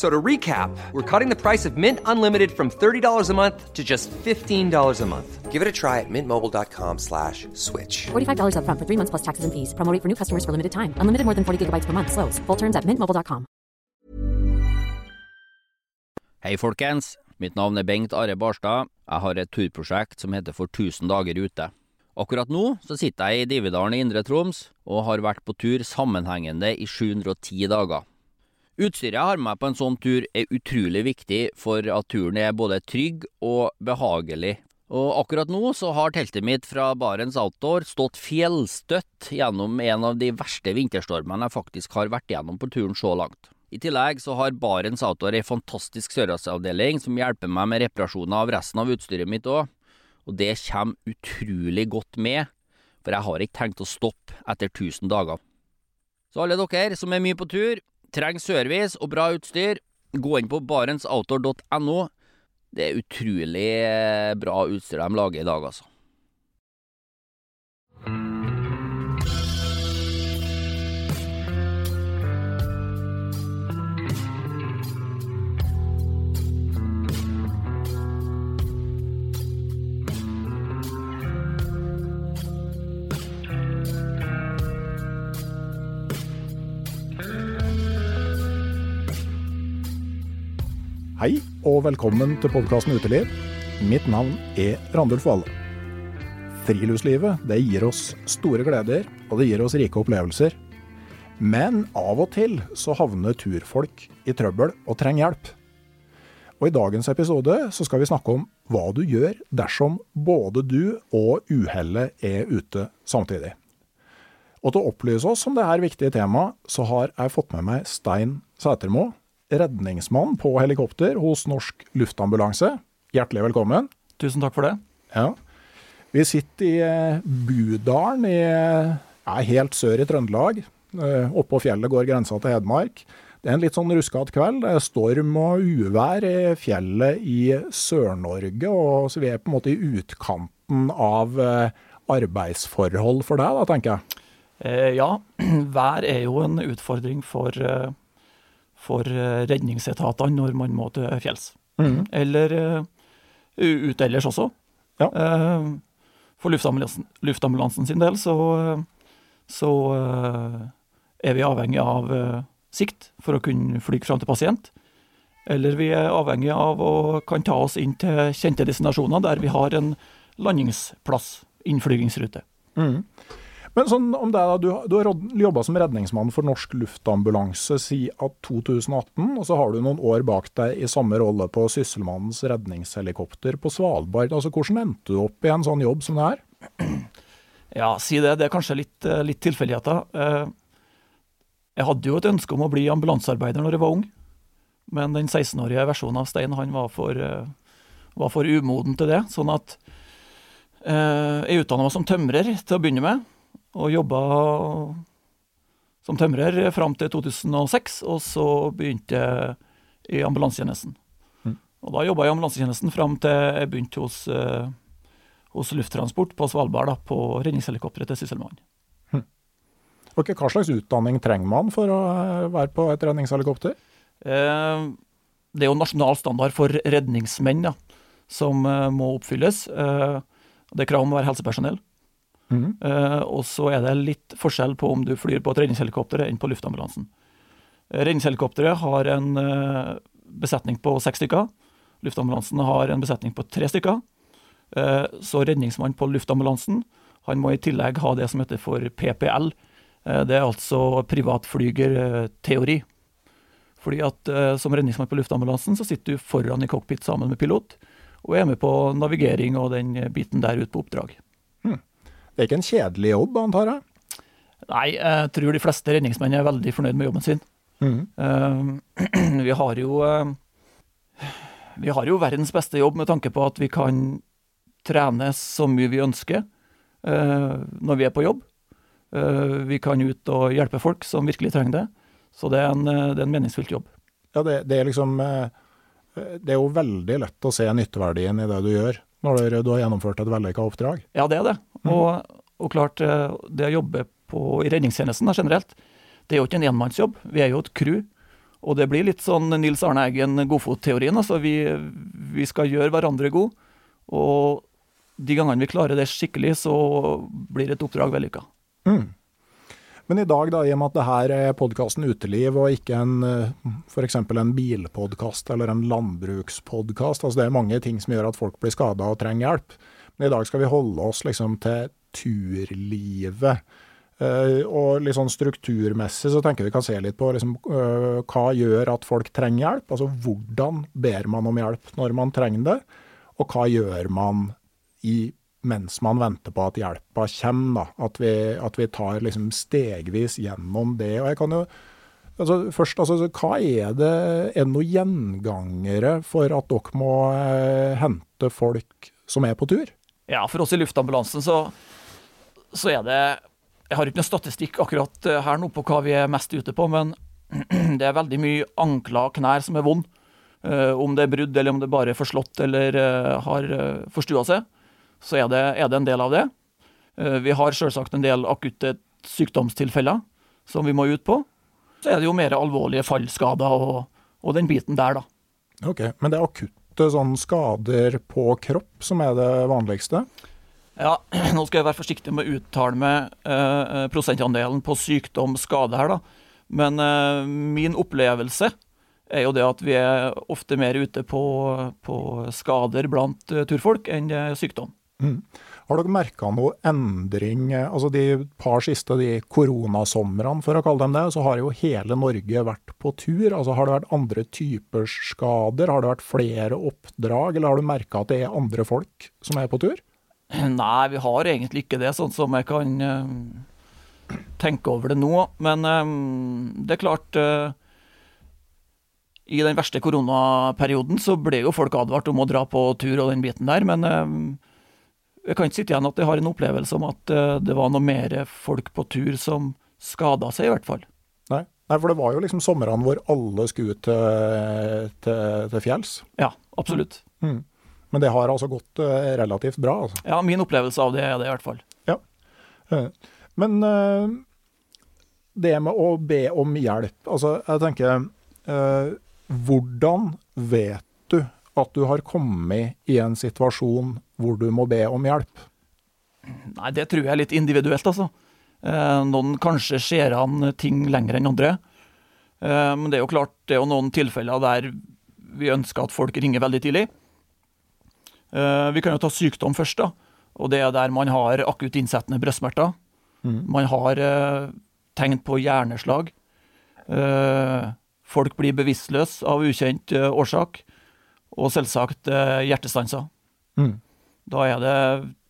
So to recap, we're cutting the price of Mint Unlimited from $30 a month to just $15 a month. Give it a try at mintmobile.com slash switch. $45 upfront for three months plus taxes and fees. Promo rate for new customers for limited time. Unlimited more than 40 gigabytes per month. Slows. Full terms at mintmobile.com. Hei folkens, mitt navn er Bengt Are Barstad. Jeg har et turprosjekt som heter For 1000 dager ute. Akkurat nå så sitter jeg i Dividalen i Indre Troms og har vært på tur sammenhengende i 710 dager. Utstyret jeg har med meg på en sånn tur er utrolig viktig for at turen er både trygg og behagelig. Og akkurat nå så har teltet mitt fra Barents Outdoor stått fjellstøtt gjennom en av de verste vinterstormene jeg faktisk har vært gjennom på turen så langt. I tillegg så har Barents Outdoor ei fantastisk sørlandsavdeling som hjelper meg med reparasjoner av resten av utstyret mitt òg, og det kommer utrolig godt med, for jeg har ikke tenkt å stoppe etter 1000 dager. Så alle dere som er mye på tur, trenger service og bra utstyr, gå inn på barentsoutdoor.no. Det er utrolig eh, bra utstyr de lager i dag, altså. Hei og velkommen til podkasten Uteliv. Mitt navn er Randulf Valle. Friluftslivet det gir oss store gleder, og det gir oss rike opplevelser. Men av og til så havner turfolk i trøbbel og trenger hjelp. Og I dagens episode så skal vi snakke om hva du gjør dersom både du og uhellet er ute samtidig. Og til å opplyse oss om dette viktige temaet, så har jeg fått med meg Stein Sætermo, redningsmann på helikopter hos Norsk Luftambulanse. Hjertelig velkommen. Tusen takk for det. Ja. Vi sitter i eh, Budalen, i, ja, helt sør i Trøndelag. Eh, Oppå fjellet går grensa til Hedmark. Det er en litt sånn ruskete kveld. Det er storm og uvær i fjellet i Sør-Norge, og så vi er på en måte i utkanten av eh, arbeidsforhold for deg, da, tenker jeg. Ja, vær er jo en utfordring for, for eh, redningsetatene når man må til fjells. Mm. Eller eh, ut ellers også. Ja. Eh, For luftambulansen, luftambulansen sin del så, så er vi avhengig av sikt for å kunne fly fram til pasient. Eller vi er avhengig av å kan ta oss inn til kjente destinasjoner der vi har en landingsplass, innflygingsrute. Mhm. Men sånn om det da, du, du har jobba som redningsmann for Norsk Luftambulanse siden 2018, og så har du noen år bak deg i samme rolle på Sysselmannens redningshelikopter på Svalbard. Altså, Hvordan endte du opp i en sånn jobb som det her? Ja, si det. Det er kanskje litt, eh, litt tilfeldigheter. Eh, Jeg hadde jo et ønske om å bli ambulansearbeider når jeg var ung, men den 16-årige versjonen av Stein han var for, eh, var for umoden til det. Sånn at jeg utdanna meg som tømrer til å begynne med, og jobba som tømrer fram til 2006, og så begynte jeg i ambulansetjenesten. Mm. Og da jobba jeg i ambulansetjenesten fram til jeg begynte hos, eh, hos Lufttransport på Svalbard, da, på redningshelikopteret til Sysselmannen. Ok, Hva slags utdanning trenger man for å eh, være på et redningshelikopter? Eh, det er jo nasjonal standard for redningsmenn ja, som eh, må oppfylles. Eh, det er krav om å være helsepersonell. Eh, og så er det litt forskjell på om du flyr på et redningshelikopter enn på luftambulansen. Eh, Redningshelikopteret har en uh, besetning på seks stykker. Luftambulansen har en besetning på tre stykker. Uh, så redningsmann på luftambulansen han må i tillegg ha det som heter for PPL. Det er altså privatflygerteori. Fordi at som redningsmann på luftambulansen så sitter du foran i cockpit sammen med pilot, og er med på navigering og den biten der ute på oppdrag. Det er ikke en kjedelig jobb, antar jeg? Nei, jeg tror de fleste redningsmenn er veldig fornøyd med jobben sin. Mm. Eh, vi har jo eh, Vi har jo verdens beste jobb med tanke på at vi kan trene så mye vi ønsker eh, når vi er på jobb. Vi kan ut og hjelpe folk som virkelig trenger det. Så det er en, det er en meningsfylt jobb. Ja, det, det er liksom Det er jo veldig lett å se nytteverdien i det du gjør, når du har gjennomført et vellykka oppdrag. Ja, det er det. Og, og klart, eh, det å jobbe på, i redningstjenesten da, generelt, det er jo ikke en enmannsjobb. Vi er jo et crew. Og det blir litt sånn Nils Arne Eggen Godfot-teorien. Altså vi, vi skal gjøre hverandre gode. Og de gangene vi klarer det skikkelig, så blir et oppdrag vellykka. Mm. Men i dag, da, i og med at det her er podkasten Uteliv og ikke en f.eks. en bilpodkast eller en landbrukspodkast, altså det er mange ting som gjør at folk blir skada og trenger hjelp. Men i dag skal vi holde oss liksom til turlivet. Eh, og litt sånn strukturmessig så tenker vi kan se litt på liksom, eh, hva gjør at folk trenger hjelp. Altså hvordan ber man om hjelp når man trenger det, og hva gjør man i, mens man venter på at hjelpa kommer. Da. At, vi, at vi tar liksom stegvis gjennom det. Og jeg kan jo altså først, altså, Hva er det Er det noen gjengangere for at dere må eh, hente folk som er på tur? Ja, for oss i luftambulansen så, så er det Jeg har ikke noe statistikk akkurat eh, her nå på hva vi er mest ute på, men det er veldig mye ankler og knær som er vond. Uh, om det er brudd, eller om det bare er forslått eller uh, har uh, forstua seg, så er det, er det en del av det. Eh, vi har selvsagt en del akutte sykdomstilfeller som vi må ut på. Så er det jo mer alvorlige fallskader og, og den biten der, da. Ok, Men det er akutte sånn skader på kropp som er det vanligste? Ja, nå skal jeg være forsiktig med å uttale meg eh, prosentandelen på sykdom, skade her, da. Men eh, min opplevelse er jo det at vi er ofte mer ute på, på skader blant eh, turfolk enn eh, sykdom. Mm. Har dere merka noe endring? Altså De par siste de koronasomrene, for å kalle dem det, så har jo hele Norge vært på tur. Altså Har det vært andre typer skader? Har det vært flere oppdrag, eller har du merka at det er andre folk som er på tur? Nei, vi har egentlig ikke det, sånn som jeg kan uh, tenke over det nå. Men um, det er klart uh, I den verste koronaperioden så ble jo folk advart om å dra på tur og den biten der, men eh, jeg kan ikke sitte igjen at jeg har en opplevelse om at eh, det var noe mer folk på tur som skada seg, i hvert fall. Nei. Nei, for det var jo liksom somrene hvor alle skulle til, til, til fjells. Ja, absolutt. Mm. Men det har altså gått eh, relativt bra, altså. Ja, min opplevelse av det er det, i hvert fall. Ja. Men eh, det med å be om hjelp Altså, jeg tenker eh, Hvordan vet du at du har kommet i en situasjon hvor du må be om hjelp? Nei, det tror jeg er litt individuelt, altså. Eh, noen kanskje ser an ting lenger enn andre. Eh, men det er jo klart, det er jo noen tilfeller der vi ønsker at folk ringer veldig tidlig. Eh, vi kan jo ta sykdom først, da. Og det er der man har akutt innsettende brystsmerter. Man har tegn på hjerneslag. Eh, folk blir bevisstløse av ukjent årsak. Og selvsagt hjertestanser. Mm. Da er det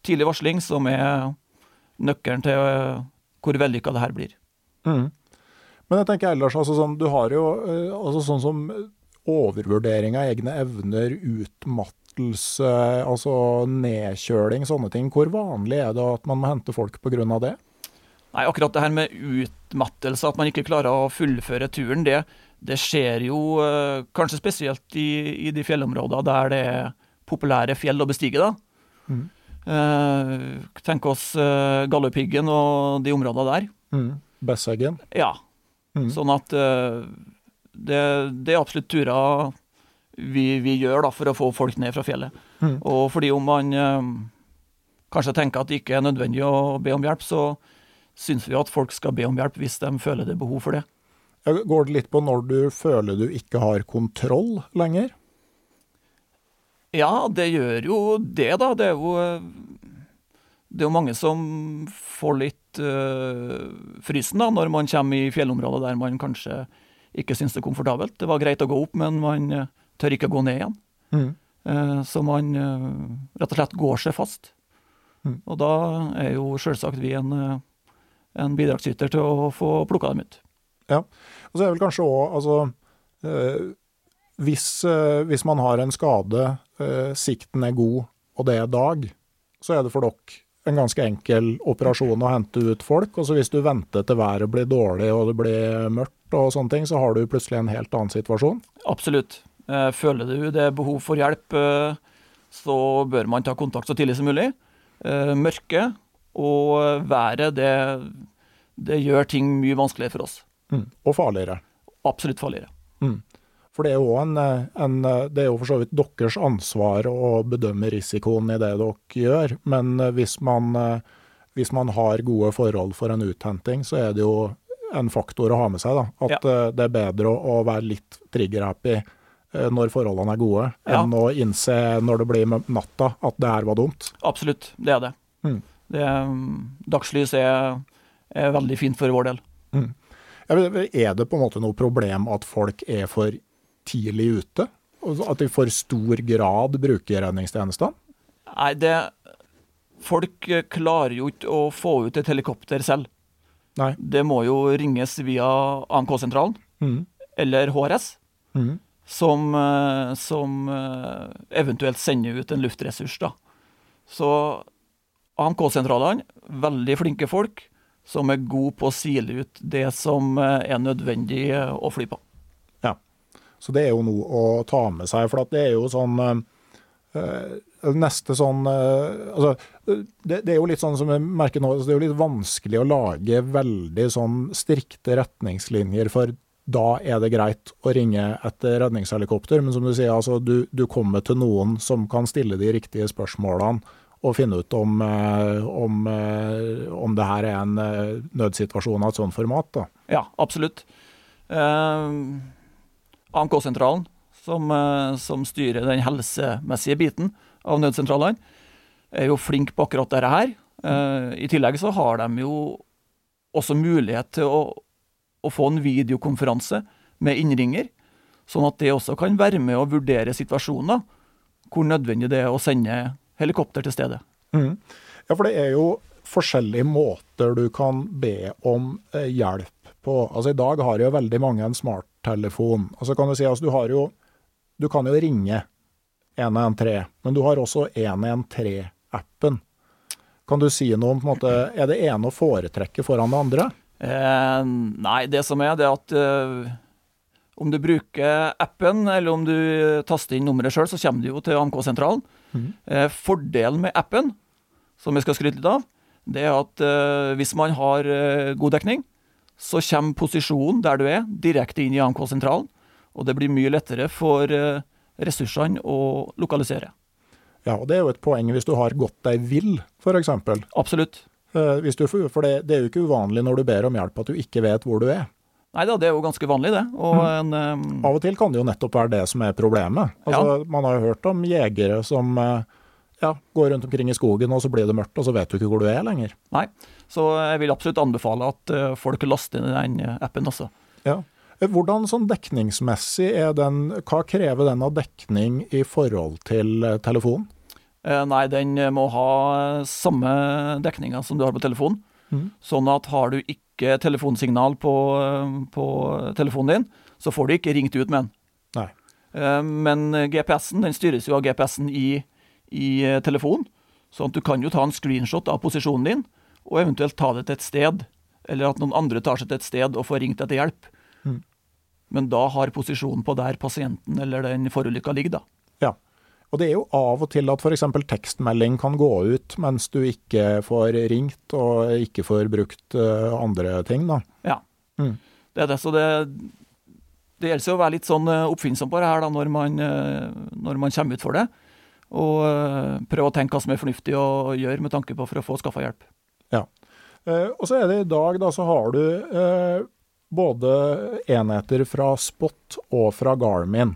tidlig varsling som er nøkkelen til eh, hvor vellykka det her blir. Mm. Men jeg tenker ellers, altså sånn, du har jo eh, altså sånn som overvurdering av egne evner, utmattelse, altså nedkjøling, sånne ting. Hvor vanlig er det at man må hente folk pga. det? Nei, akkurat det her med utmattelse, at man ikke klarer å fullføre turen, det, det skjer jo eh, kanskje spesielt i, i de fjellområdene der det er populære fjell å bestige, da. Mhm. Eh, tenk oss eh, Galdhøpiggen og de områdene der. Mm. Besseggen. Ja. Sånn at eh, det, det er absolutt turer vi, vi gjør da, for å få folk ned fra fjellet. Og fordi om man eh, kanskje tenker at det ikke er nødvendig å be om hjelp, så syns vi at folk skal be om hjelp hvis de føler det er behov for det. Går det litt på når du føler du ikke har kontroll lenger? Ja, det gjør jo det, da. Det er jo, eh, det er jo mange som får litt øh, frysen da, når man kommer i fjellområder der man kanskje ikke syns det er komfortabelt. Det var greit å gå opp, men man øh, tør ikke å gå ned igjen. Eh, så man uh, rett og slett går seg fast. Og da er jo selvsagt vi en, en bidragsyter til å få plukka dem ut. Ja. Og så er det vel kanskje òg altså, eh, hvis, eh, hvis man har en skade, eh, sikten er god, og det er dag, så er det for dere en ganske enkel operasjon å hente ut folk. Og så hvis du venter til været blir dårlig og det blir mørkt og sånne ting, så har du plutselig en helt annen situasjon. Absolutt. Eh, Føler du det er behov for hjelp, så bør man ta kontakt så tidlig som mulig. Mørket og været, det, det gjør ting mye vanskeligere for oss. Mm. Og farligere. Absolutt farligere. For det er jo en, eh, en, eh, det er jo for så vidt deres ansvar å bedømme risikoen i det dere gjør, men eh, hvis man, eh, hvis man har gode forhold for en uthenting, så er det jo en faktor å ha med seg. da, At ja. det er bedre å, å være litt trigger-happy eh, når forholdene er gode, Ja. enn å innse når det blir natta at det her var dumt. Absolutt, det er det. Mm. det mm, dagslys er, er veldig fint for vår del. Ja, Er det på en måte noe problem at folk er for tidlig ute? Og At de i for stor grad bruker redningstjenestene? Nei, det Folk klarer jo ikke å få ut et helikopter selv. Nei. Det må jo ringes via AMK-sentralen mm. eller HRS, mm. som, eh, som eh, eventuelt sender ut en luftressurs. da. Så AMK-sentralene, veldig flinke folk som er gode på å sile ut det som eh, er nødvendig å fly på. Så det er jo noe å ta med seg, for det er jo sånn eh, Neste sånn eh, Altså, det, det er jo litt sånn som jeg merker nå, altså det er jo litt vanskelig å lage veldig sånn strikte retningslinjer for da er det greit å ringe etter redningshelikopter, men som du sier, altså du, du kommer til noen som kan stille de riktige spørsmålene og finne ut om, eh, om, eh, om det her er en eh, nødsituasjon av et sånt format. da. Ja, absolutt. Eh, AMK-sentralen, som, eh, som styrer den helsemessige biten av nødsentralene, er jo flink på akkurat dette her. Eh, I tillegg så har de jo også mulighet til å, å få en videokonferanse med innringer, sånn at det også kan være med å vurdere situasjoner hvor nødvendig det er å sende helikopter til stedet. Mm. Ja, for det er jo forskjellige måter du kan be om eh, hjelp på. Altså I dag har jo veldig mange en smarttelefon. Og så kan du si altså du har jo Du kan jo ringe 113, men du har også 113-appen. Kan du si noe om på en måte, Er det ene å foretrekke foran det andre? Eh, nei, det som er, det er at eh, om du bruker appen, eller om du taster inn nummeret sjøl, så kommer du jo til AMK-sentralen. Eh, fordelen med appen, som jeg skal skryte litt av, det er at eh, hvis man har eh, god dekning, så kommer posisjonen der du er, direkte inn i AMK-sentralen. Og det blir mye lettere for eh, ressursene å lokalisere. Ja, og Det er jo et poeng hvis du har gått deg vill, f.eks. Absolutt. Eh, hvis du, for det, det er jo ikke uvanlig når du ber om hjelp at du ikke vet hvor du er. Nei da, det er jo ganske vanlig, det. Og en um... Av og til kan det jo nettopp være det som er problemet. Altså, Man har jo hørt om jegere som eh, ja, går rundt omkring i skogen, og så blir det mørkt, og så vet du ikke hvor du er lenger. Nei. Så jeg vil absolutt anbefale at eh, folk laster inn den appen også. Ja. Hvordan sånn dekningsmessig er den Hva krever den av dekning i forhold til eh, telefon? Eh, Nei, den må ha samme dekninga som du har på telefonen. Mm. Sånn at har du ikke telefonsignal på, på telefonen din, så får du ikke ringt ut med den. Nei. Eh, Men GPS-en den styres jo av GPS-en i, i eh, telefonen. Sånn at du kan jo ta en screenshot av posisjonen din, og eventuelt ta det til et sted. Eller at noen andre tar seg til et sted og får ringt etter hjelp. Mm. Men da har posisjonen på der pasienten eller den forulykka ligger, da. Ja. Og det er jo av og til at f.eks. tekstmelding kan gå ut mens du ikke får ringt og ikke får brukt uh, andre ting, da. Ja, Mm. det er det. Så det, det gjelder å være litt sånn eh, oppfinnsom på det her da, når man, eh, når man kommer ut for det. Og eh, prøve å tenke hva som er fornuftig å gjøre med tanke på for å få skaffa hjelp. Ja. Eh, og så er det i dag, da, så har du eh, både enheter fra Spot og fra Garmin.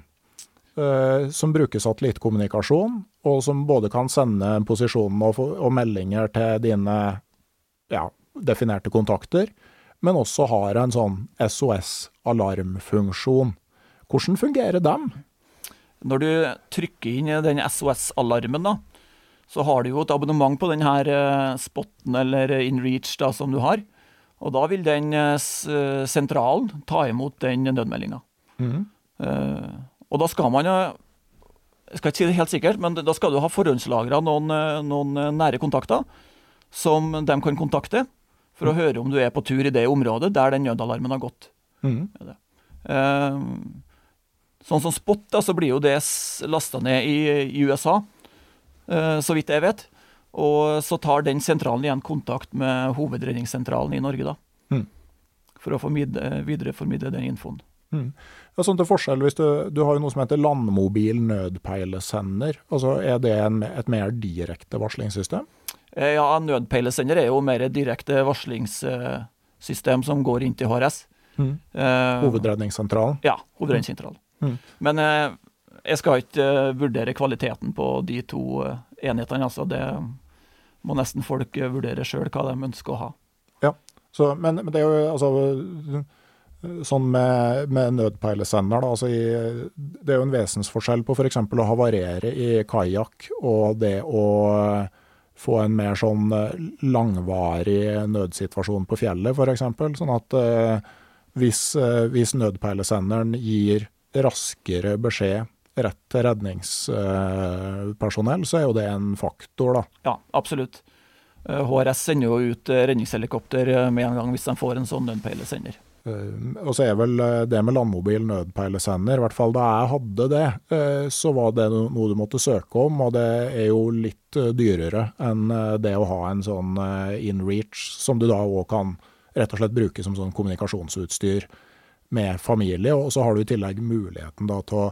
eh, som bruker satellittkommunikasjon, og som både kan sende posisjonen og, og meldinger til dine ja, definerte kontakter, men også har en sånn SOS-alarmfunksjon. Hvordan fungerer dem? Når du trykker inn den SOS-alarmen, da, så har du jo et abonnement på denne eh, spotten eller InReach da, som du har. Og da vil den eh, eh, sentralen ta imot den nødmeldinga. Mm. Og da skal man jo Jeg skal ikke si det helt sikkert, men da skal du ha forhåndslagra noen, noen nære kontakter som de kan kontakte, for å høre om du er på tur i det området der den nødalarmen har gått. Mm. Sånn som Spot, da, så blir jo det lasta ned i, i USA, uh, så vidt jeg vet. Og så tar den sentralen igjen kontakt med hovedredningssentralen i Norge, da. Mm. For å formidle, videreformidle den infoen. Mm. Ja, sånn til forskjell, hvis du, du har jo noe som heter landmobil nødpeilesender. Altså, er det en, et mer direkte varslingssystem? Eh, Ja, nødpeilesender er jo mer direkte varslingssystem som går inn til HRS. Mm. Eh, Hovedredningssentralen? Ja, hovedredningssentralen. Mm. Men eh, jeg skal ikke eh, vurdere kvaliteten på de to eh, enhetene. altså Det må nesten folk vurdere sjøl hva de ønsker å ha. Så, men, men det er jo altså Sånn med, med nødpeilesender, da. Altså i, det er jo en vesensforskjell på f.eks. å havarere i kajakk og det å få en mer sånn langvarig nødsituasjon på fjellet, f.eks. Sånn at eh, hvis, eh, hvis nødpeilesenderen gir raskere beskjed rett til redningspersonell, så er jo det en faktor, da. Ja, absolutt. Eh, HRS sender jo ut eh, redningshelikopter eh, med en gang hvis de får en sånn nødpeilesender. Eh, og så er vel eh, det med landmobil nødpeilesender, i hvert fall da jeg hadde det, eh, så var det noe du måtte søke om, og det er jo litt eh, dyrere enn eh, det å ha en sånn eh, InReach, som du da òg kan rett og slett bruke som sånn kommunikasjonsutstyr med familie. Og så har du i tillegg muligheten da til å,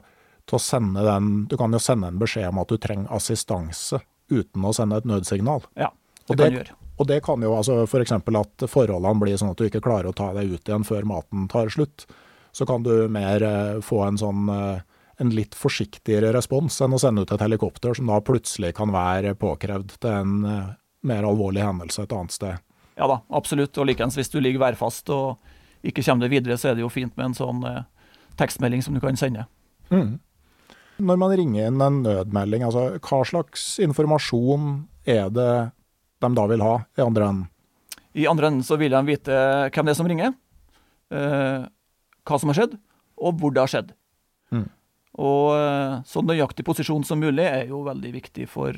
til å sende den Du kan jo sende en beskjed om at du trenger assistanse uten å sende et nødsignal. Ja, det Og kan det- du gjøre. Og det kan jo altså f.eks. at forholdene blir sånn at du ikke klarer å ta deg ut igjen før maten tar slutt. Så kan du mer eh, få en sånn eh, en litt forsiktigere respons enn å sende ut et helikopter som da plutselig kan være påkrevd til en eh, mer alvorlig hendelse et annet sted. Ja da, absolutt. Og likeens hvis du ligger værfast og ikke kommer deg videre, så er det jo fint med en sånn eh, tekstmelding som du kan sende. Når man ringer inn en nødmelding, altså hva slags informasjon er det de da vil ha i andre enden? I andre enden så vil de vite hvem det er som ringer, eh, hva som har skjedd, og hvor det har skjedd. Mm. Og eh, så nøyaktig posisjon som mulig er jo veldig viktig for,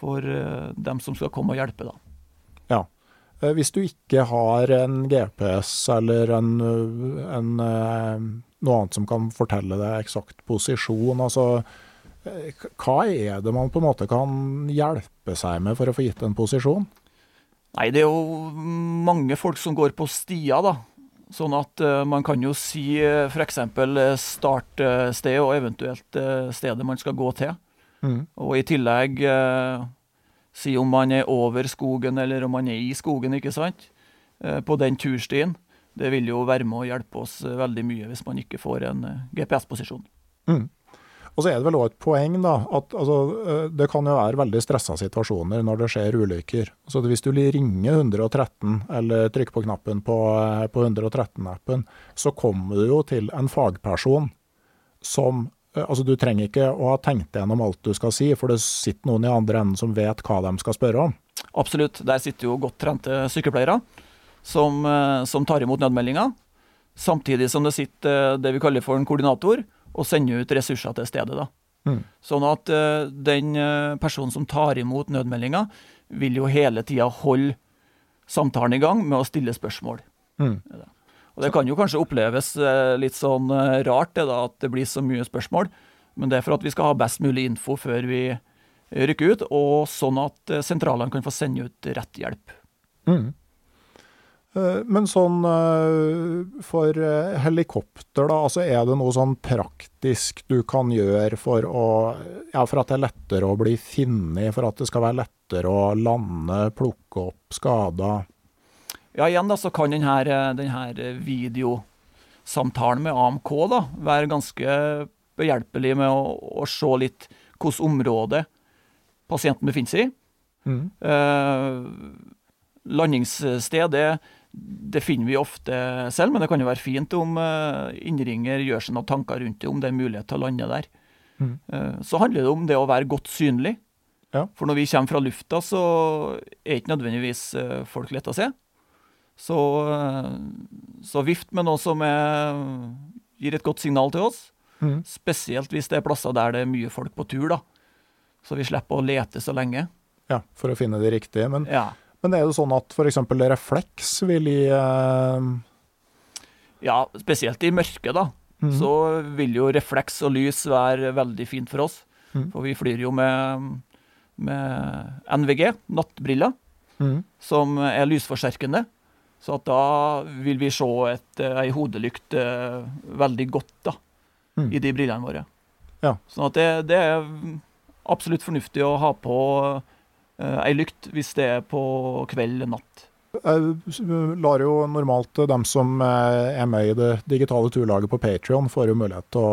for eh, dem som skal komme og hjelpe, da. Ja. Eh, Hvis du ikke har en GPS eller en, en, eh, noe annet som kan fortelle deg eksakt posisjon, altså eh, hva er det man på en måte kan hjelpe seg med for å få gitt en posisjon? Nei, det er jo mange folk som går på stier, da. Sånn at uh, man kan jo si uh, f.eks. startsted og eventuelt uh, stedet man skal gå til. Mm. Og i tillegg eh, si om man er over skogen eller om man er i skogen, ikke sant. Eh, på den turstien. Det vil jo være med å hjelpe oss eh, veldig mye hvis man ikke får en eh, GPS-posisjon. Mm. Og så er det vel òg et poeng, da, at altså, det kan jo være veldig stressa situasjoner når det skjer ulykker. Så hvis du ringer 113, eller trykker på knappen på, på 113-appen, så kommer du jo til en fagperson som Altså, du trenger ikke å ha tenkt gjennom alt du skal si, for det sitter noen i andre enden som vet hva de skal spørre om. Absolutt. Der sitter jo godt trente sykepleiere som, eh, som tar imot nødmeldinger. Samtidig som det sitter eh, det vi kaller for en koordinator og sender ut ressurser til stedet. da. Mm. Sånn at eh, den eh, personen som tar imot nødmeldinga, vil jo hele tida holde samtalen i gang med å stille spørsmål. Mm. Og Det kan jo kanskje oppleves eh, litt sånn eh, rart det da, at det blir så mye spørsmål, Men det er for at vi skal ha best mulig info før vi rykker ut, og sånn at eh, sentralene kan få sende ut rett hjelp. Mm. Eh, Men sånn eh, for eh, helikopter, da, altså er det noe sånn praktisk du kan gjøre for å Ja, for at det er lettere å bli funnet, for at det skal være lettere å lande, plukke opp skader? Ja, igjen da, så kan denne, denne videosamtalen med AMK da, være ganske behjelpelig med å, å se litt hvilket område pasienten befinner seg i. Mm. Eh, landingssted, det, det finner vi ofte selv, men det kan jo være fint om eh, innringer gjør seg noen tanker rundt det, om det er mulighet til å lande der. Mm. Eh, så handler det om det å være godt synlig. Ja. For når vi kommer fra lufta, så er ikke nødvendigvis eh, folk lett å se. Så, så vift med noe som er, gir et godt signal til oss. Mm. Spesielt hvis det er plasser der det er mye folk på tur, da. Så vi slipper å lete så lenge. Ja, for å finne de riktige. Men, Ja. men er det sånn at f.eks. refleks vil gi eh, Ja, spesielt i mørket, da. Mm. Så vil jo refleks og lys være veldig fint for oss. Mm. For vi flyr jo med, med NVG, nattbriller, mm. som er lysforsterkende. Så at da vil vi se et, eh, ei hodelykt eh, veldig godt da, mm. i de brillene våre. Ja. Sånn at det, det er absolutt fornuftig å ha på eh, ei lykt hvis det er på kveld eller natt. Jeg lar jo normalt dem som er med i det digitale turlaget på Patrion, får jo mulighet til å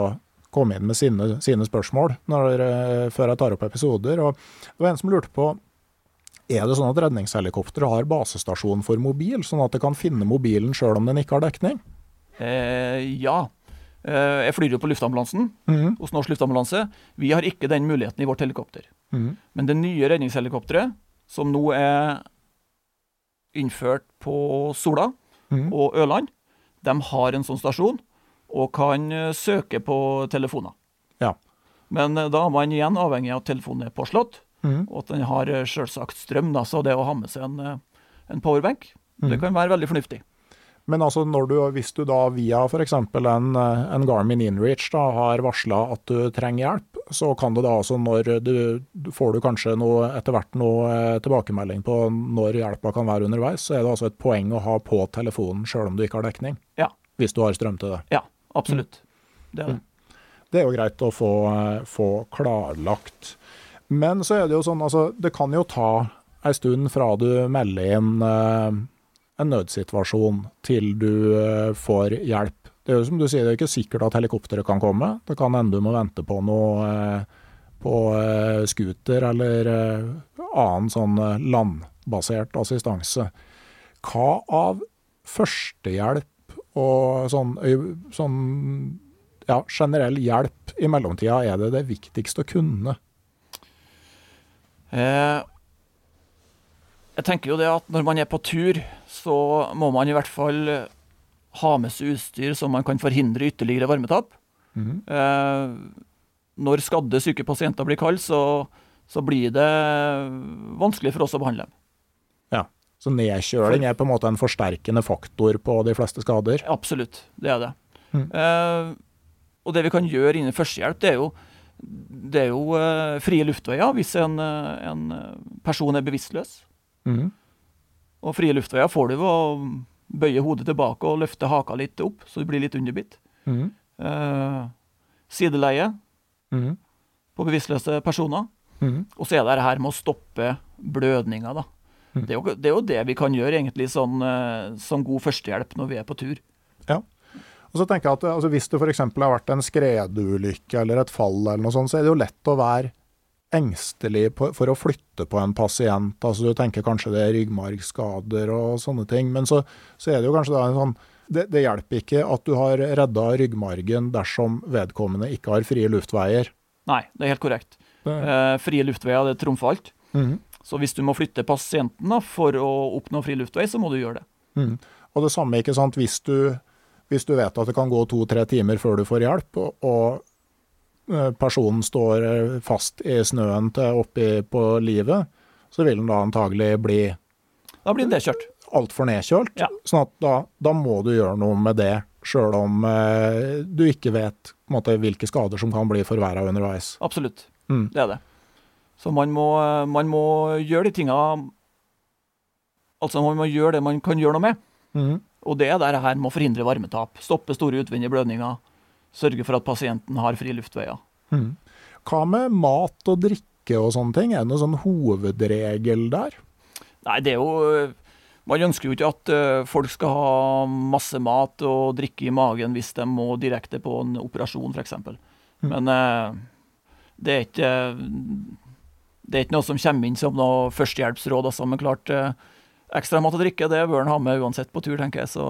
komme inn med sine, sine spørsmål når, før jeg tar opp episoder. Og det var en som lurte på er det sånn at redningshelikopteret har basestasjon for mobil, sånn at det kan finne mobilen sjøl om den ikke har dekning? Eh, ja. Eh, jeg flyr jo på luftambulansen mm. hos Norsk luftambulanse. Vi har ikke den muligheten i vårt helikopter. Mm. Men det nye redningshelikopteret, som nå er innført på Sola mm. og Ørland, de har en sånn stasjon og kan eh, søke på telefoner. Ja. Men eh, da er man igjen avhengig av at telefonen er påslått, Mhm. og at den har eh, selvsagt strøm. Da, så det å ha med seg en, eh, en powerbank, det Mhm. kan være veldig fornuftig. Men altså når du, hvis du da via f.eks. En, eh, en Garmin InReach da, har varsla at du trenger hjelp, så kan det da altså når du du- får du kanskje noe, etter hvert noe tilbakemelding på når hjelpa kan være underveis, så er det altså et poeng å ha på telefonen sjøl om du ikke har dekning. Ja. Hvis du har strøm til det. Ja, absolutt. Det er det. Det er jo greit å få, få klarlagt. Men så er det jo sånn, altså det kan jo ta ei stund fra du melder inn eh, en nødsituasjon til du eh, får hjelp. Det er jo som du sier, det er ikke sikkert at helikopteret kan komme. Det kan hende du må vente på noe eh, på eh, scooter eller eh, annen sånn eh, landbasert assistanse. Hva av førstehjelp og sånn, sånn ja, generell hjelp i mellomtida er det det viktigste å kunne? Eh, jeg tenker jo det at når man er på tur, så må man i hvert fall eh, ha med seg utstyr så man kan forhindre ytterligere varmetap. Mm Eh, når skadde syke pasienter blir kalde, så, så blir det vanskelig for oss å behandle dem. Ja. Så nedkjøling er på en måte en forsterkende faktor på de fleste skader? Absolutt, det er det. Eh, og det vi kan gjøre innen førstehjelp, det er jo, det er jo uh, frie luftveier hvis en, eh, en person er bevisstløs. Mm. Og frie luftveier får du ved å bøye hodet tilbake og løfte haka litt opp, så du blir litt underbitt. Mm. Uh, sideleie mm. på bevisstløse personer. Mhm. Og så er det her med å stoppe blødninga, da. Mhm. Det, er jo, det er jo det vi kan gjøre egentlig sånn, uh, som god førstehjelp når vi er på tur. Og så tenker jeg at altså, Hvis det f.eks. har vært en skredulykke eller et fall, eller noe sånt, så er det jo lett å være engstelig for å flytte på en pasient. Altså Du tenker kanskje det er ryggmargskader og sånne ting, men så, så er det jo kanskje da en sånn det, det hjelper ikke at du har redda ryggmargen dersom vedkommende ikke har frie luftveier. Nei, det er helt korrekt. Eh, frie luftveier det trumfer alt. Mhm. Så hvis du må flytte pasienten da, for å oppnå fri luftvei, så må du gjøre det. Mm. Og det samme, ikke sant, hvis du, hvis du vet at det kan gå to-tre timer før du får hjelp, og, eh, personen står eh, fast i snøen til oppi på livet, så vil den da antagelig bli Da blir den nedkjørt. altfor nedkjølt. Ja. Sånn at da, da må du gjøre noe med det, sjøl om eh, du ikke vet måte, hvilke skader som kan bli forverra underveis. Absolutt. Mm. Det er det. Så man må, man må gjøre de tinga Altså, man må gjøre det man kan gjøre noe med. Mhm. Og det er det her å forhindre varmetap, stoppe store utvendige blødninger, sørge for at pasienten har fri luftveier. Mhm. Hva med mat og drikke og sånne ting? Er det noen sånn hovedregel der? Nei, det er jo Man ønsker jo ikke at eh, folk skal ha masse mat og drikke i magen hvis de må direkte på en operasjon, f.eks. Men eh, det er ikke det er ikke noe som kommer inn som noe førstehjelpsråd. Altså. Men klart, eh, ekstra mat og drikke det bør en ha med uansett på tur, tenker jeg. Så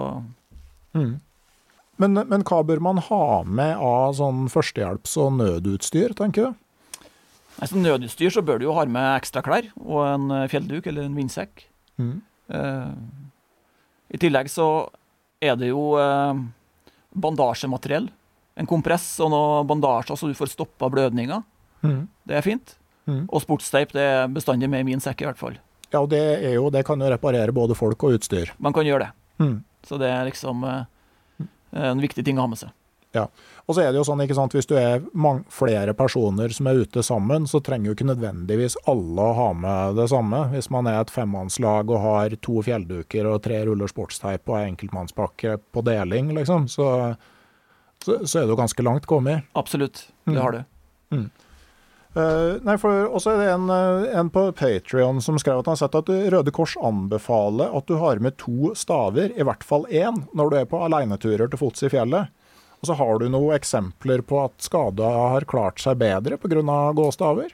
Mm. Men, men hva bør man ha med av sånn førstehjelps- og nødutstyr, tenker du? Nei, som nødutstyr så bør du jo ha med ekstra klær og en eh, fjellduk eller en vindsekk. Mm. Eh, I tillegg så er det jo eh, bandasjemateriell. En kompress og noe bandasjer så du får stoppa blødninga. Mm. Det er fint. Mm. Og sportsteip det er bestandig med i min sekk, i hvert fall. Ja, og det, er jo, det kan jo reparere både folk og utstyr. Man kan gjøre det. Mm. Så det er liksom eh, en viktig ting å ha med seg. Ja. Og så er det jo sånn, ikke sant, hvis du er flere personer som er ute sammen, så trenger jo ikke nødvendigvis alle å ha med det samme. Hvis man er et femmannslag og har to fjellduker og tre ruller sportsteip og ei enkeltmannspakke på deling, liksom, så, så, så er jo ganske langt kommet. Absolutt. Det Mm. har du. Uh, nei, for også er det en, eh, en på Patrion som skrev at han har sett at Røde Kors anbefaler at du har med to staver, i hvert fall én, når du er på aleineturer til fots i fjellet. Og så har du noen eksempler på at skada har klart seg bedre pga. gåstaver?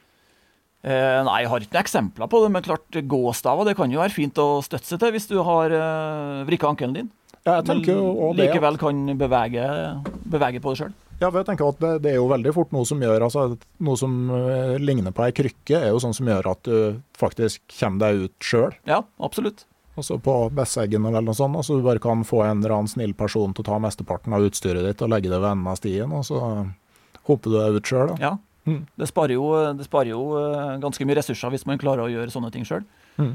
Eh, nei, jeg har ikke noen eksempler på det, men klart gåstaver det kan jo være fint å støtte seg til hvis du har eh, vrikka ankelen din. Ja, jeg tenker jo også det. likevel kan bevege, bevege på det sjøl. Ja, for jeg tenker at det, det er jo veldig fort noe som gjør altså, Noe som uh, ligner på ei krykke, er jo sånn som gjør at du faktisk kommer deg ut sjøl. Ja, absolutt. Altså på Besseggen eller noe sånt. Altså du bare kan få en eller annen snill person til å ta mesteparten av utstyret ditt og legge det ved enden av stien, og så hopper du deg ut sjøl. Ja. Mm. Det sparer jo, det sparer jo eh, ganske mye ressurser hvis man klarer å gjøre sånne ting sjøl. Mm.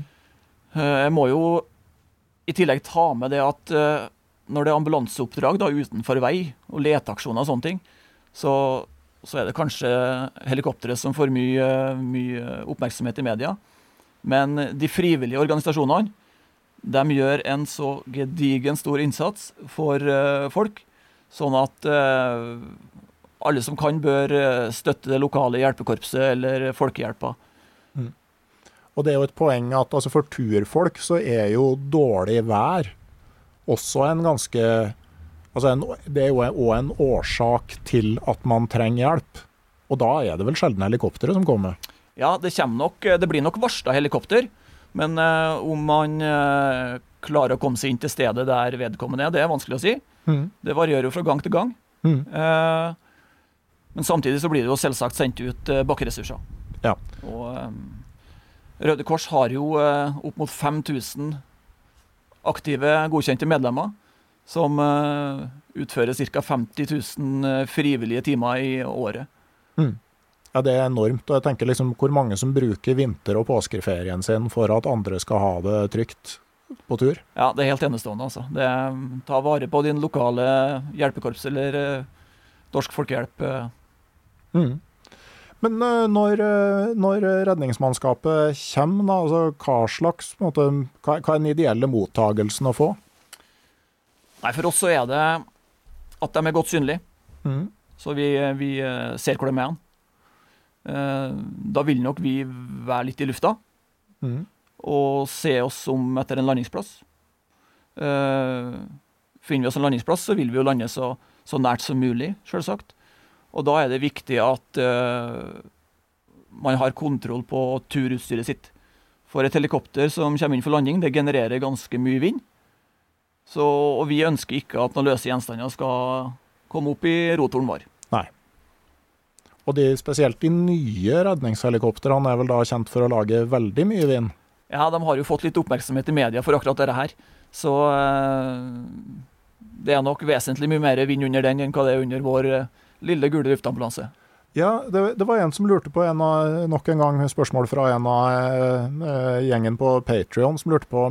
Jeg må jo i tillegg ta med det at eh, når det er ambulanseoppdrag da, utenfor vei, og leteaksjoner og sånne ting, så, så er det kanskje helikopteret som får mye, mye oppmerksomhet i media. Men de frivillige organisasjonene de gjør en så gedigen stor innsats for uh, folk, sånn at uh, alle som kan, bør eh, støtte det lokale hjelpekorpset eller Folkehjelpa. Og det er jo et poeng at altså, for turfolk så er jo dårlig vær også en ganske Altså en, det er jo òg en årsak til at man trenger hjelp. Og da er det vel sjelden helikopteret som kommer. Ja, det, kommer nok, det blir nok varsla helikopter, men eh, om man eh, klarer å komme seg inn til stedet der vedkommende er, det er vanskelig å si. Mm. Det varierer jo fra gang til gang. Mm. Eh, men samtidig så blir det jo selvsagt sendt ut eh, bakkeressurser. Ja. Og eh, Røde Kors har jo eh, opp mot 5000 aktive, godkjente medlemmer som eh, utfører ca. 50 000 eh, frivillige timer i året. Ja, det er enormt. Og jeg tenker liksom hvor mange som bruker vinter- og påskeferien sin for at andre skal ha det trygt på tur. Ja, det er helt enestående, altså. Det er, ta vare på din lokale hjelpekorps eller eh, Norsk Folkehjelp. eh. Mm. Men eh, når, eh, når redningsmannskapet kommer, da, altså, hva slags måte, hva, hva er den ideelle mottagelsen å få? Nei, for oss så er det at de er godt synlige, Mm. så vi, vi eh, ser hvor de er hen. Da vil nok vi være litt i lufta Mm. og se oss om etter en landingsplass. Finner vi oss en landingsplass, så vil vi jo lande så, så nært som mulig, selvsagt. Og da er det viktig at uh, man har kontroll på turutstyret sitt. For et helikopter som kommer inn for landing, det genererer ganske mye vind. Så, og vi ønsker ikke at noen løse gjenstander skal komme opp i rotoren vår. Nei. Og de, spesielt de nye redningshelikoptrene er vel da kjent for å lage veldig mye vind? Ja, de har jo fått litt oppmerksomhet i media for akkurat dette her. Så uh, det er nok vesentlig mye mer vind under den enn hva det er under vår eh, lille gule luftambulanse. Ja, det, det var en som lurte på en av, nok en gang spørsmål fra en av eh, gjengen på Patrion, som lurte på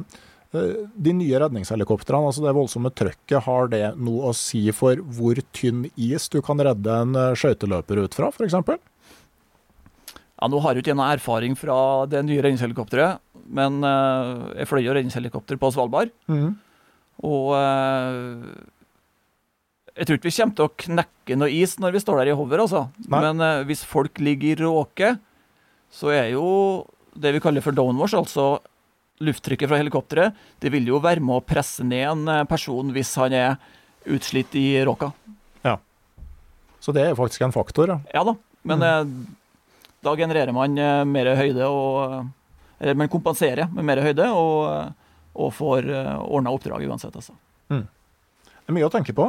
Eh, De nye redningshelikoptrene, altså det voldsomme trøkket, har det noe å si for hvor tynn is du kan redde en eh, skøyteløper ut fra, f.eks.? Ja, Nå har jo ikke jeg noe erfaring fra det nye redningshelikopteret, men eh, jeg fløy jo redningshelikopter på Svalbard. Mm. Og eh, jeg tror ikke vi kommer til å knekke noe is når vi står der i hover, altså. Men uh, hvis folk ligger i råke, så er jo det vi kaller for downwash, altså lufttrykket fra helikopteret, det vil jo være med å presse ned en eh, person hvis han er utslitt i råka. Så det er faktisk en faktor. Ja. Ja da, men eh, da genererer man uh, mer høyde og Eller man kompenserer med mer høyde og, og får ordna oppdrag uansett, altså. Det er mye å tenke på.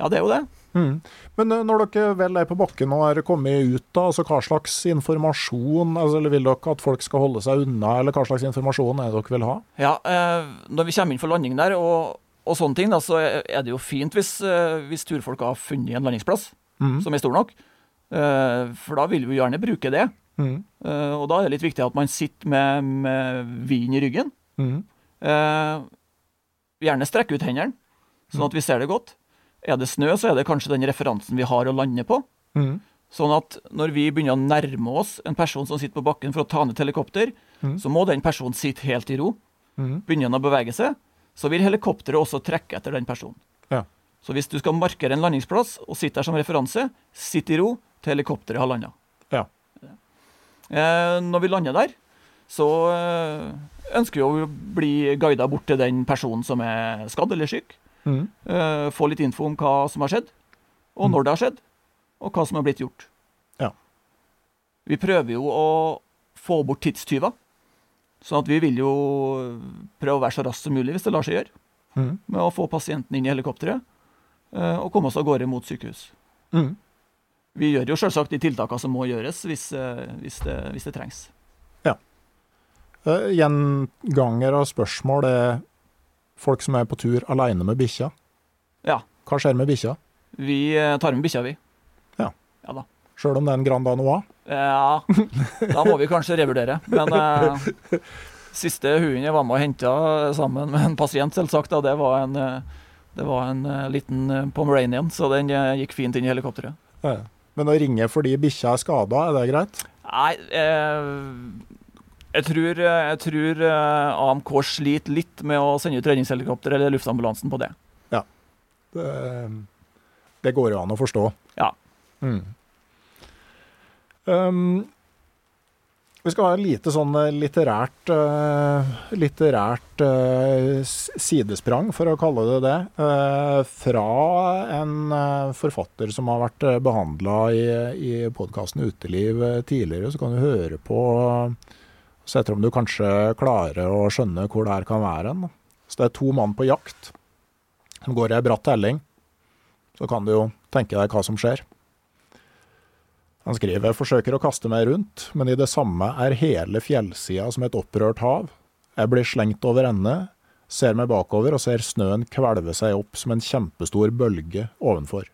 Ja, det er jo det. Mm. Men eh, når dere vel er på bakken og er kommet ut, da, altså hva slags informasjon altså, eller Vil dere at folk skal holde seg unna, eller hva slags informasjon er det dere vil ha? Ja, eh, når vi kommer inn for landing der og, og sånne ting, da, så er det jo fint hvis, eh, hvis turfolk har funnet en landingsplass mm. som er stor nok. Eh, for da vil vi jo gjerne bruke det. Mm. Eh, og da er det litt viktig at man sitter med, med vin i ryggen. Mhm. Eh, gjerne strekke ut hendene, sånn at vi ser det godt. Er det snø, så er det kanskje den referansen vi har å lande på. Mm. Sånn at når vi begynner å nærme oss en person som sitter på bakken for å ta ned et helikopter, så må den personen sitte helt i ro. Mm. Begynner han å bevege seg, så vil helikopteret også trekke etter den personen. Ja. Så hvis du skal markere en landingsplass og sitte der som referanse, sitt i ro til helikopteret har landa. Ja. Eh, når vi lander der, så eh, ønsker vi å bli guida bort til den personen som er skadd eller syk. Mhm. Eh, få litt info om hva som har skjedd, og når det har skjedd, og hva som har blitt gjort. Ja. Vi prøver jo å få bort tidstyver. Sånn at vi vil jo prøve å være så raskt som mulig, hvis det lar seg gjøre, mm. med å få pasienten inn i helikopteret eh, og komme oss av gårde mot sykehus. Mhm. Vi gjør jo selvsagt de tiltakene som må gjøres hvis, eh, hvis, det, hvis det trengs. Ja. Gjenganger av spørsmål er folk som er på tur alene med bikkja. Ja. Hva skjer med bikkja? Vi eh, tar med bikkja, vi. Ja. Ja da. Sjøl om det er en Grand Danois? Ja, da må vi kanskje revurdere. Men eh, siste hunden jeg var med og henta sammen med en pasient, selvsagt, da, det var en, eh, det var en eh, liten Pomeranian, så den gikk fint inn i helikopteret. Ja. Men å ringe fordi bikkja er skada, er det greit? Nei, eh, jeg tror, eh, jeg tror eh, AMK sliter litt med å sende ut redningshelikopter eller luftambulansen på det. Det, det går jo an å forstå. Ja. Mm. Um, vi skal ha et lite sånn eh, litterært, uh, litterært uh, sidesprang, for å kalle det det, uh, fra en forfatter som har vært uh, behandla i, i podkasten Uteliv tidligere. Så kan du høre på Så etter om du kanskje klarer å skjønne hvor det her kan være hen. Så det er to mann på jakt som går i ei bratt telling. Så kan du jo tenke deg hva som skjer. Han skriver forsøker å kaste meg rundt, men i det samme er hele fjellsida som et opprørt hav. Jeg blir slengt over ende, ser meg bakover og ser snøen kvelve seg opp som en kjempestor bølge ovenfor.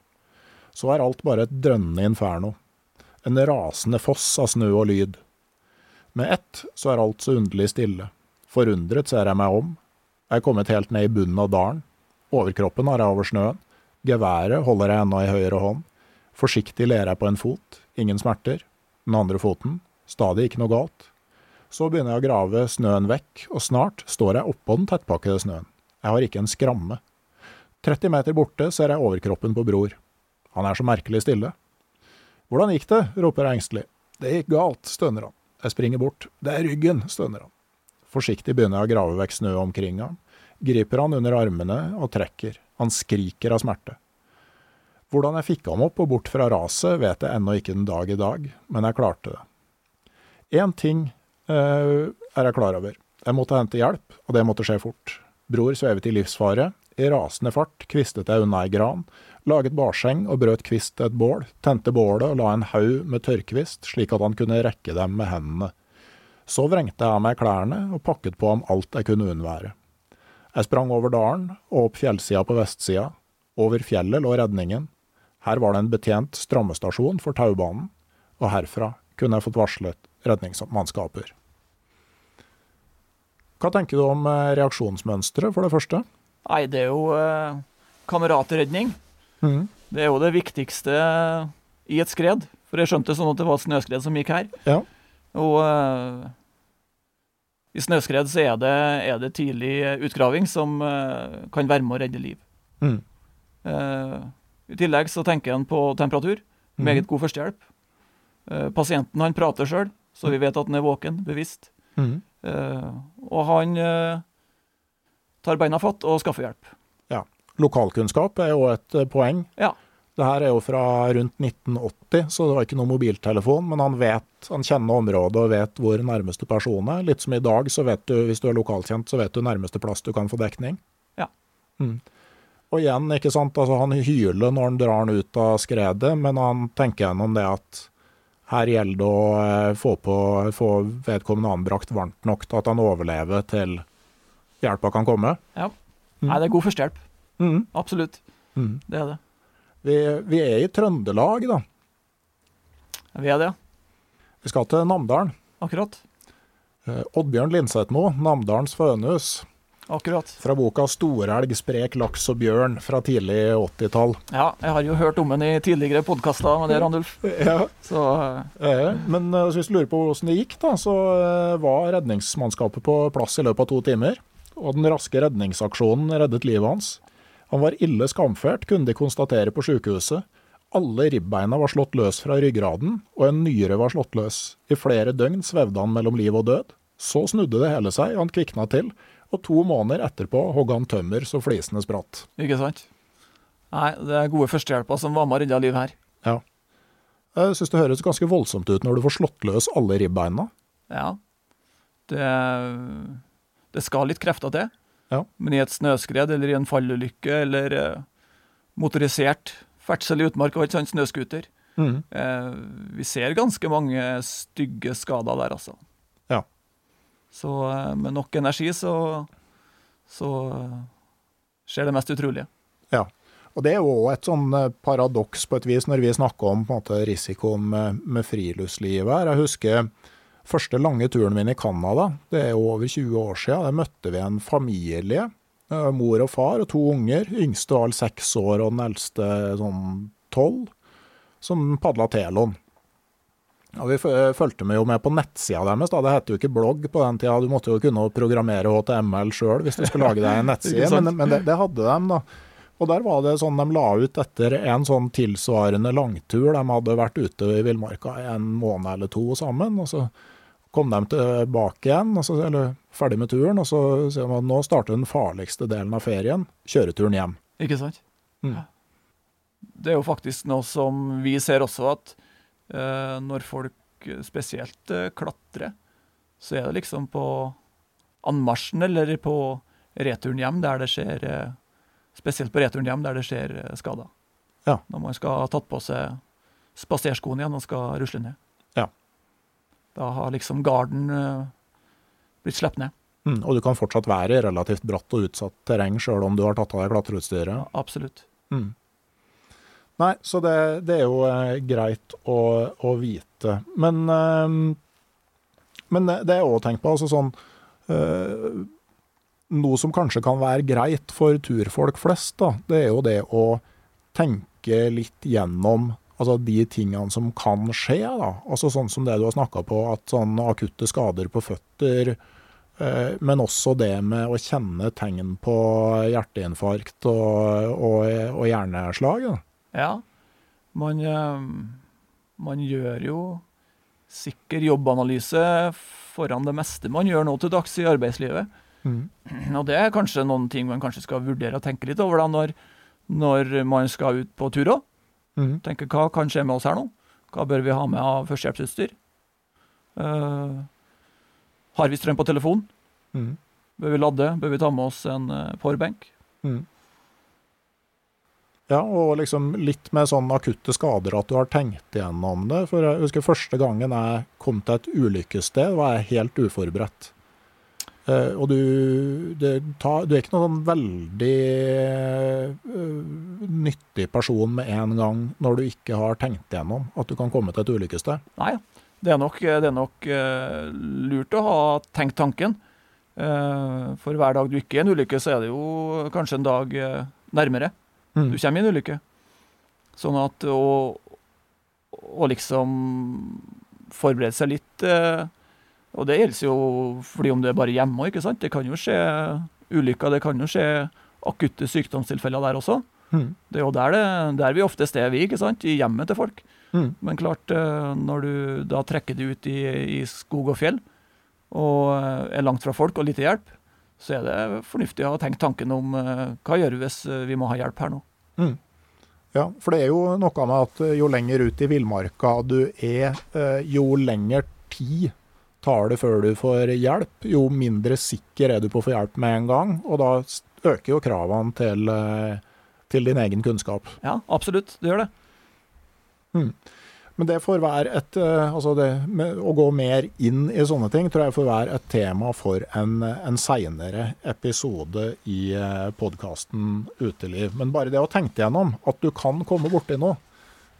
Så er alt bare et drønnende inferno. En rasende foss av snø og lyd. Med ett så er alt så underlig stille. Forundret ser jeg meg om. Jeg er kommet helt ned i bunnen av dalen. Overkroppen har jeg over snøen. Geværet holder jeg ennå i høyre hånd. Forsiktig ler jeg på en fot, ingen smerter. Den andre foten, stadig ikke noe galt. Så begynner jeg å grave snøen vekk, og snart står jeg oppå den tettpakkede snøen. Jeg har ikke en skramme. 30 meter borte ser jeg overkroppen på Bror. Han er så merkelig stille. Hvordan gikk det? roper jeg engstelig. Det gikk galt, stønner han. Jeg springer bort. Det er ryggen, stønner han. Forsiktig begynner jeg å grave vekk snø omkring ham. Griper han under armene og trekker. Han skriker av smerte. Hvordan jeg fikk ham opp og bort fra raset, vet jeg ennå ikke den dag i dag, men jeg klarte det. Én ting eh, er jeg klar over. Jeg måtte hente hjelp, og det måtte skje fort. Bror svevet i livsfare. I rasende fart kvistet jeg unna ei gran, laget barseng og brøt kvist et bål, tente bålet og la en haug med tørrkvist slik at han kunne rekke dem med hendene. Så vrengte jeg av meg klærne og pakket på ham alt jeg kunne unnvære. Jeg sprang over dalen og opp fjellsida på vestsida. Over fjellet lå redningen. Her var det en betjent strammestasjon for taubanen, og herfra kunne jeg fått varslet redningsmannskaper. Hva tenker du om eh, reaksjonsmønsteret, for det første? Nei, det er jo eh, kameratredning. Mhm. Det er jo det viktigste i et skred. For jeg skjønte sånn at det var et snøskred som gikk her. Ja. Og uh, i snøskred så er det, er det tidlig utgraving som uh, kan være med å redde liv. Mm. Uh, I tillegg så tenker en på temperatur. Meget god førstehjelp. Eh, pasienten han prater sjøl, så vi vet at han er våken, bevisst. Mm. Og han tar beina fatt og skaffer hjelp. Lokalkunnskap er jo et eh, poeng. Ja. Det her er jo fra rundt 1980, så det var ikke noen mobiltelefon, men han vet, han kjenner området og vet hvor nærmeste person er. Litt som i dag, så vet du, hvis du er lokalkjent, så vet du nærmeste plass du kan få dekning. Ja. Mm. Og igjen, ikke sant, altså han hyler når han drar han ut av skredet, men han tenker gjennom det at her gjelder det å eh, få, på, få vedkommende anbrakt varmt nok til at han overlever til hjelpa kan komme. Ja. Nei, det er god førstehjelp. Mm. Absolutt. Mm. Det er det. Vi, vi er i Trøndelag, da. Vi er det, Vi skal til Namdalen. akkurat. Eh, Oddbjørn Lindsetmo, Namdalens fønhus. Akkurat. Fra boka 'Storelg, sprek laks og bjørn' fra tidlig 80-tall. Ja, jeg har jo hørt om den i tidligere podkaster med det, Randulf. Ja. Så Eh, Men eh, hvis du lurer på hvordan det gikk, da, så eh, var redningsmannskapet på plass i løpet av to timer. Og den raske redningsaksjonen reddet livet hans. Han var ille skamfert, kunne de konstatere på sykehuset. Alle ribbeina var slått løs fra ryggraden, og en nyre var slått løs. I flere døgn svevde han mellom liv og død. Så snudde det hele seg, han kvikna til, og to måneder etterpå hogg han tømmer så flisene spratt. Ikke sant? Nei, det er gode førstehjelper som var med og redda liv her. Ja. Jeg syns det høres ganske voldsomt ut når du får slått løs alle ribbeina. Ja. Det, det skal litt krefter til. Ja. Men i et snøskred eller i en fallulykke eller eh, motorisert ferdsel i utmark og ikke sant, snøscooter mm. eh, Vi ser ganske mange stygge skader der, altså. Ja. Så eh, med nok energi så, så eh, skjer det mest utrolige. Ja. Og det er jo òg et sånn eh, paradoks på et vis når vi snakker om måte, risikoen med, med friluftslivet her. Jeg husker første lange turen min i Canada, det er jo over 20 år siden. Der møtte vi en familie. eh, Mor og far og to unger. Yngste var vel seks år, og den eldste sånn tolv. Som padla teloen. Og vi fulgte med med på nettsida deres. da, Det het jo ikke blogg på den tida. Du måtte jo kunne programmere HTML sjøl hvis du skulle lage deg en nettside. Men men det, det hadde de, da. Og der var det sånn de la ut etter en sånn tilsvarende langtur. De hadde vært ute i villmarka en måned eller to sammen. og så kom de tilbake igjen, altså, eller ferdig med turen, og så sier de at nå starter den farligste delen av ferien, kjøreturen hjem. Ikke sant? Mm. Det er jo faktisk noe som vi ser også, at eh, når folk spesielt eh, klatrer, så er det liksom på anmarsjen eller på returen hjem der det skjer eh, Spesielt på returen hjem der det skjer skader. Ja. Når man skal ha tatt på seg spaserskoene igjen og skal rusle ned. Da har liksom garden eh, blitt sluppet ned. Mm, og du kan fortsatt være i relativt bratt og utsatt terreng sjøl om du har tatt av deg klatreutstyret. Ja, absolutt. Mm. Nei, så det, det er jo eh, greit å, å vite. Men, eh, men det er òg tenkt på, altså sånn eh, Noe som kanskje kan være greit for turfolk flest, da, det er jo det å tenke litt gjennom altså de tingene som kan skje. da. Altså Sånn som det du har snakka på, at sånn akutte skader på føtter, eh, men også det med å kjenne tegn på hjerteinfarkt og, og, og hjerneslag. Da. Ja, man, eh, man gjør jo sikker jobbanalyse foran det meste man gjør nå til dags i arbeidslivet. Mm. Og det er kanskje noen ting man kanskje skal vurdere å tenke litt over da, når, når man skal ut på tur òg. Mm. Tenker hva kan skje med oss her nå? Hva bør vi ha med av førstehjelpsutstyr? Uh, har vi strøm på telefon? Mm. Bør vi ladde? Bør vi ta med oss en uh, powerbank? Mm. Ja, og liksom litt med sånn akutte skader at du har tenkt igjennom det. For jeg husker første gangen jeg kom til et ulykkessted, var jeg helt uforberedt. Eh, og du, det tar, du er ikke noen sånn veldig uh, nyttig person med en gang når du ikke har tenkt igjennom at du kan komme til et ulykkessted. Nei, det er nok, det er nok uh, lurt å ha tenkt tanken. For hver dag du ikke er i en ulykke, så er det jo kanskje en dag nærmere. Mm. Du kommer i en ulykke. Sånn at å, å liksom forberede seg litt Og det gjelder jo fordi om du er bare hjemme ikke sant. Det kan jo skje ulykker, det kan jo skje akutte sykdomstilfeller der også. Mm. Det er jo der, det, der vi oftest er, vi, ikke sant? I hjemmet til folk. Mm. Men klart, eh, når du da trekker det ut i, i skog og fjell, og eh, er langt fra folk og lite hjelp, så er det fornuftig å ha tenkt tanken om eh, hva gjør vi hvis vi må ha hjelp her nå. Ja, for det er jo noe med at jo lenger ut i villmarka du er, jo lengre tid tar det før du får hjelp, jo mindre sikker er du på å få hjelp med en gang. Og da øker jo kravene til, eh, til din egen kunnskap. Ja, absolutt, det gjør det. Men det får være et eh, Altså det å gå mer inn i sånne ting, tror jeg får være et tema for en, en seinere episode i podkasten Uteliv. Men bare det å tenke gjennom at du kan komme borti noe,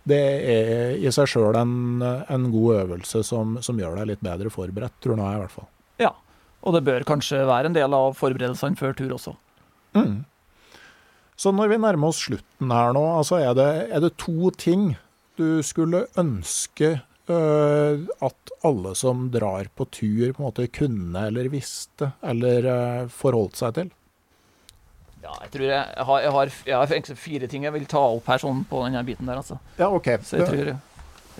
det er i seg sjøl en, en god øvelse som, som gjør deg litt bedre forberedt, tror nå jeg i hvert fall. Ja. Og det bør kanskje være en del av forberedelsene før tur også. Så når vi nærmer oss slutten her nå, altså er det, er det to ting du skulle ønske øh, at alle som drar på tur, på en måte kunne eller visste eller øh, forholdt seg til? Ja, jeg tror jeg, jeg, har, jeg, har, jeg har fire ting jeg vil ta opp her sånn på denne biten der, altså. Ja, OK. Så jeg tror,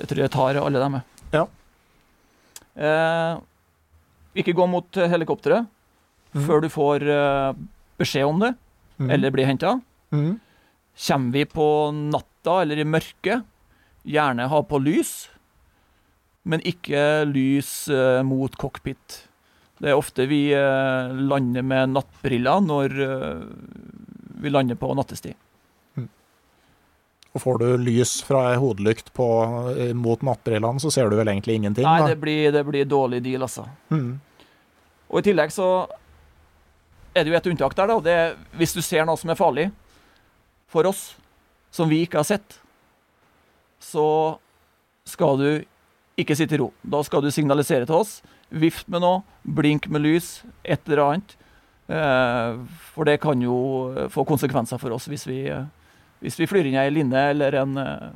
jeg tror tar alle dem. jeg. Ja. Eh, ikke gå mot helikopteret før du får eh, beskjed om det, mm. eller blir henta. Mm. Kommer vi på natta eller i mørket, gjerne ha på lys, men ikke lys eh, mot cockpit. Det er ofte vi eh, lander med nattbriller når eh, vi lander på nattestid. Og får du lys fra ei hodelykt på, eh, mot nattbrillene, så ser du vel egentlig ingenting? Nei, det blir, det blir dårlig deal, altså. Mm. Og i tillegg så er det jo et unntak der, da. Det er hvis du ser noe som er farlig for oss, som vi ikke har sett, så skal du ikke sitte i ro. Da skal du signalisere til oss. Vift med noe, blink med lys, et eller annet. Eh, for det kan jo få konsekvenser for oss hvis vi, eh, hvis vi flyr inn ei linne eller en, eh,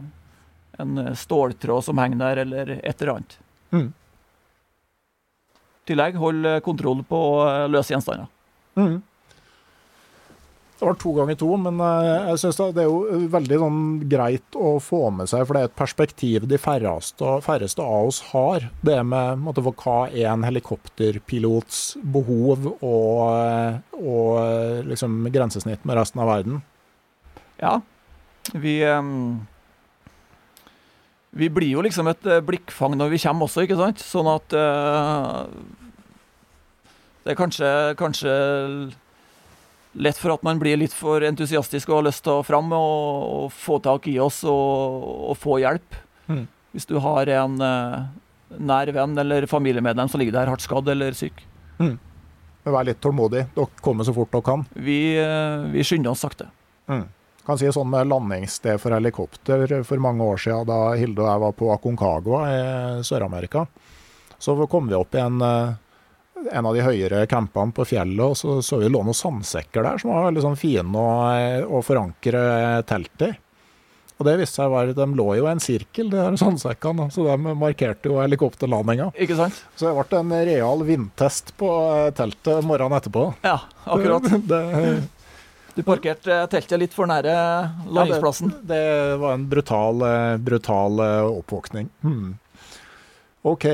en ståltråd som henger der, eller et eller annet. I tillegg, hold eh, kontroll på eh, løse gjenstander. Mhm. Det var to ganger to, men eh, jeg synes det er jo veldig sånn greit å få med seg, for det er et perspektiv de færreste, færreste av oss har. Det med måtte, hva er en helikopterpilots behov og, eh, og eh, liksom grensesnitt med resten av verden. Ja, vi um, Vi blir jo liksom et eh, blikkfang når vi kommer også, ikke sant? Sånn at uh, Det er kanskje, kanskje lett for at man blir litt for entusiastisk og har lyst til å fram og, og få tak i oss og, og få hjelp. Mm. Hvis du har en eh, nær venn eller familiemedlem som ligger der hardt skadd eller syk. Men Vær litt tålmodig. Dere kommer så fort dere kan. Vi, eh, vi skynder oss sakte. Kan si sånn med landingssted for helikopter for mange år siden, da Hilde og jeg var på Aconcagua i Sør-Amerika. Så kom vi opp i en, eh, en av de høyere campene på fjellet, og så så vi lå noen sandsekker der som var veldig sånn fine å, å forankre teltet i. Og det viste seg var, de lå jo i en sirkel, de der sandsekkene, så de markerte jo helikopterlandinga. Ikke sant? Så det ble en real vindtest på eh, teltet morgenen etterpå. Ja, akkurat. Det, Du parkerte teltet litt for nære landingsplassen. Ja, det, det var en brutal, eh, brutal eh, oppvåkning. Hmm. OK.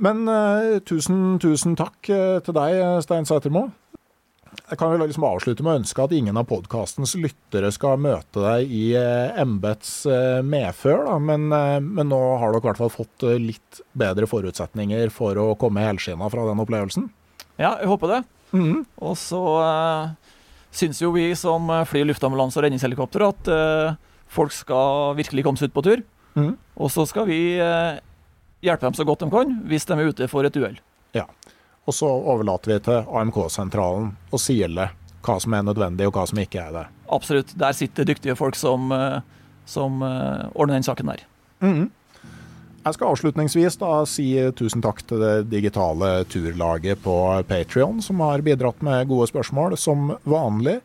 Men uh, tusen, tusen takk uh, til deg, eh, Stein Sætermo. Jeg kan vel liksom avslutte med å ønske at ingen av podkastens lyttere skal møte deg i embets medfør, da. Men, men nå har dere i hvert fall fått litt bedre forutsetninger for å komme helskinna fra den opplevelsen. Ja, jeg håper det. Mhm. Og så uh, syns jo vi som flyr luftambulanse og redningshelikopter at uh, folk skal virkelig komme seg ut på tur. Mhm. Og så skal vi eh, hjelpe dem så godt de kan hvis de er ute for et uhell. Ja. Og så overlater vi til AMK-sentralen å sile hva som er nødvendig, og hva som ikke er det. Absolutt. Der sitter dyktige folk som, eh, som eh, ordner den saken der. Jeg skal avslutningsvis da si tusen takk til det digitale turlaget på Patrion, som har bidratt med gode spørsmål, som vanlig.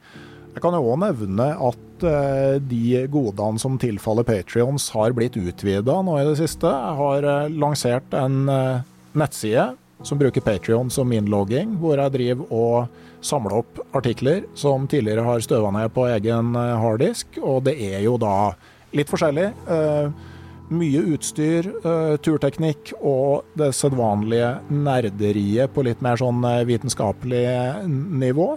Jeg kan jo òg nevne at uh, de godene som tilfaller Patrions, har blitt utvida nå i det siste. Jeg har uh, lansert en uh, nettside som bruker Patrion som innlogging, hvor jeg driver og samler opp artikler som tidligere har støva ned på egen harddisk. Og det er jo da litt forskjellig. Mye utstyr, turteknikk og det sedvanlige nerderiet på litt mer sånn eh, vitenskapelig nivå.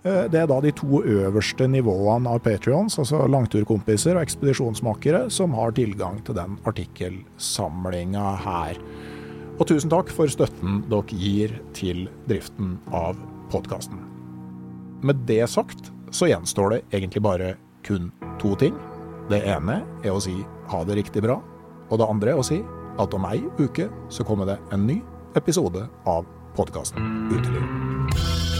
Uh, det er da de to øverste nivåene av Patrions, altså langturkompiser og ekspedisjonsmakere, som har tilgang til den artikkelsamlinga her. Og tusen takk for støtten dere gir til driften av podkasten. Med det sagt så gjenstår det egentlig bare kun to ting. Det ene er å si ha det riktig bra. Og det andre er å si at om ei uke så kommer det en ny episode av podkasten Uteliv.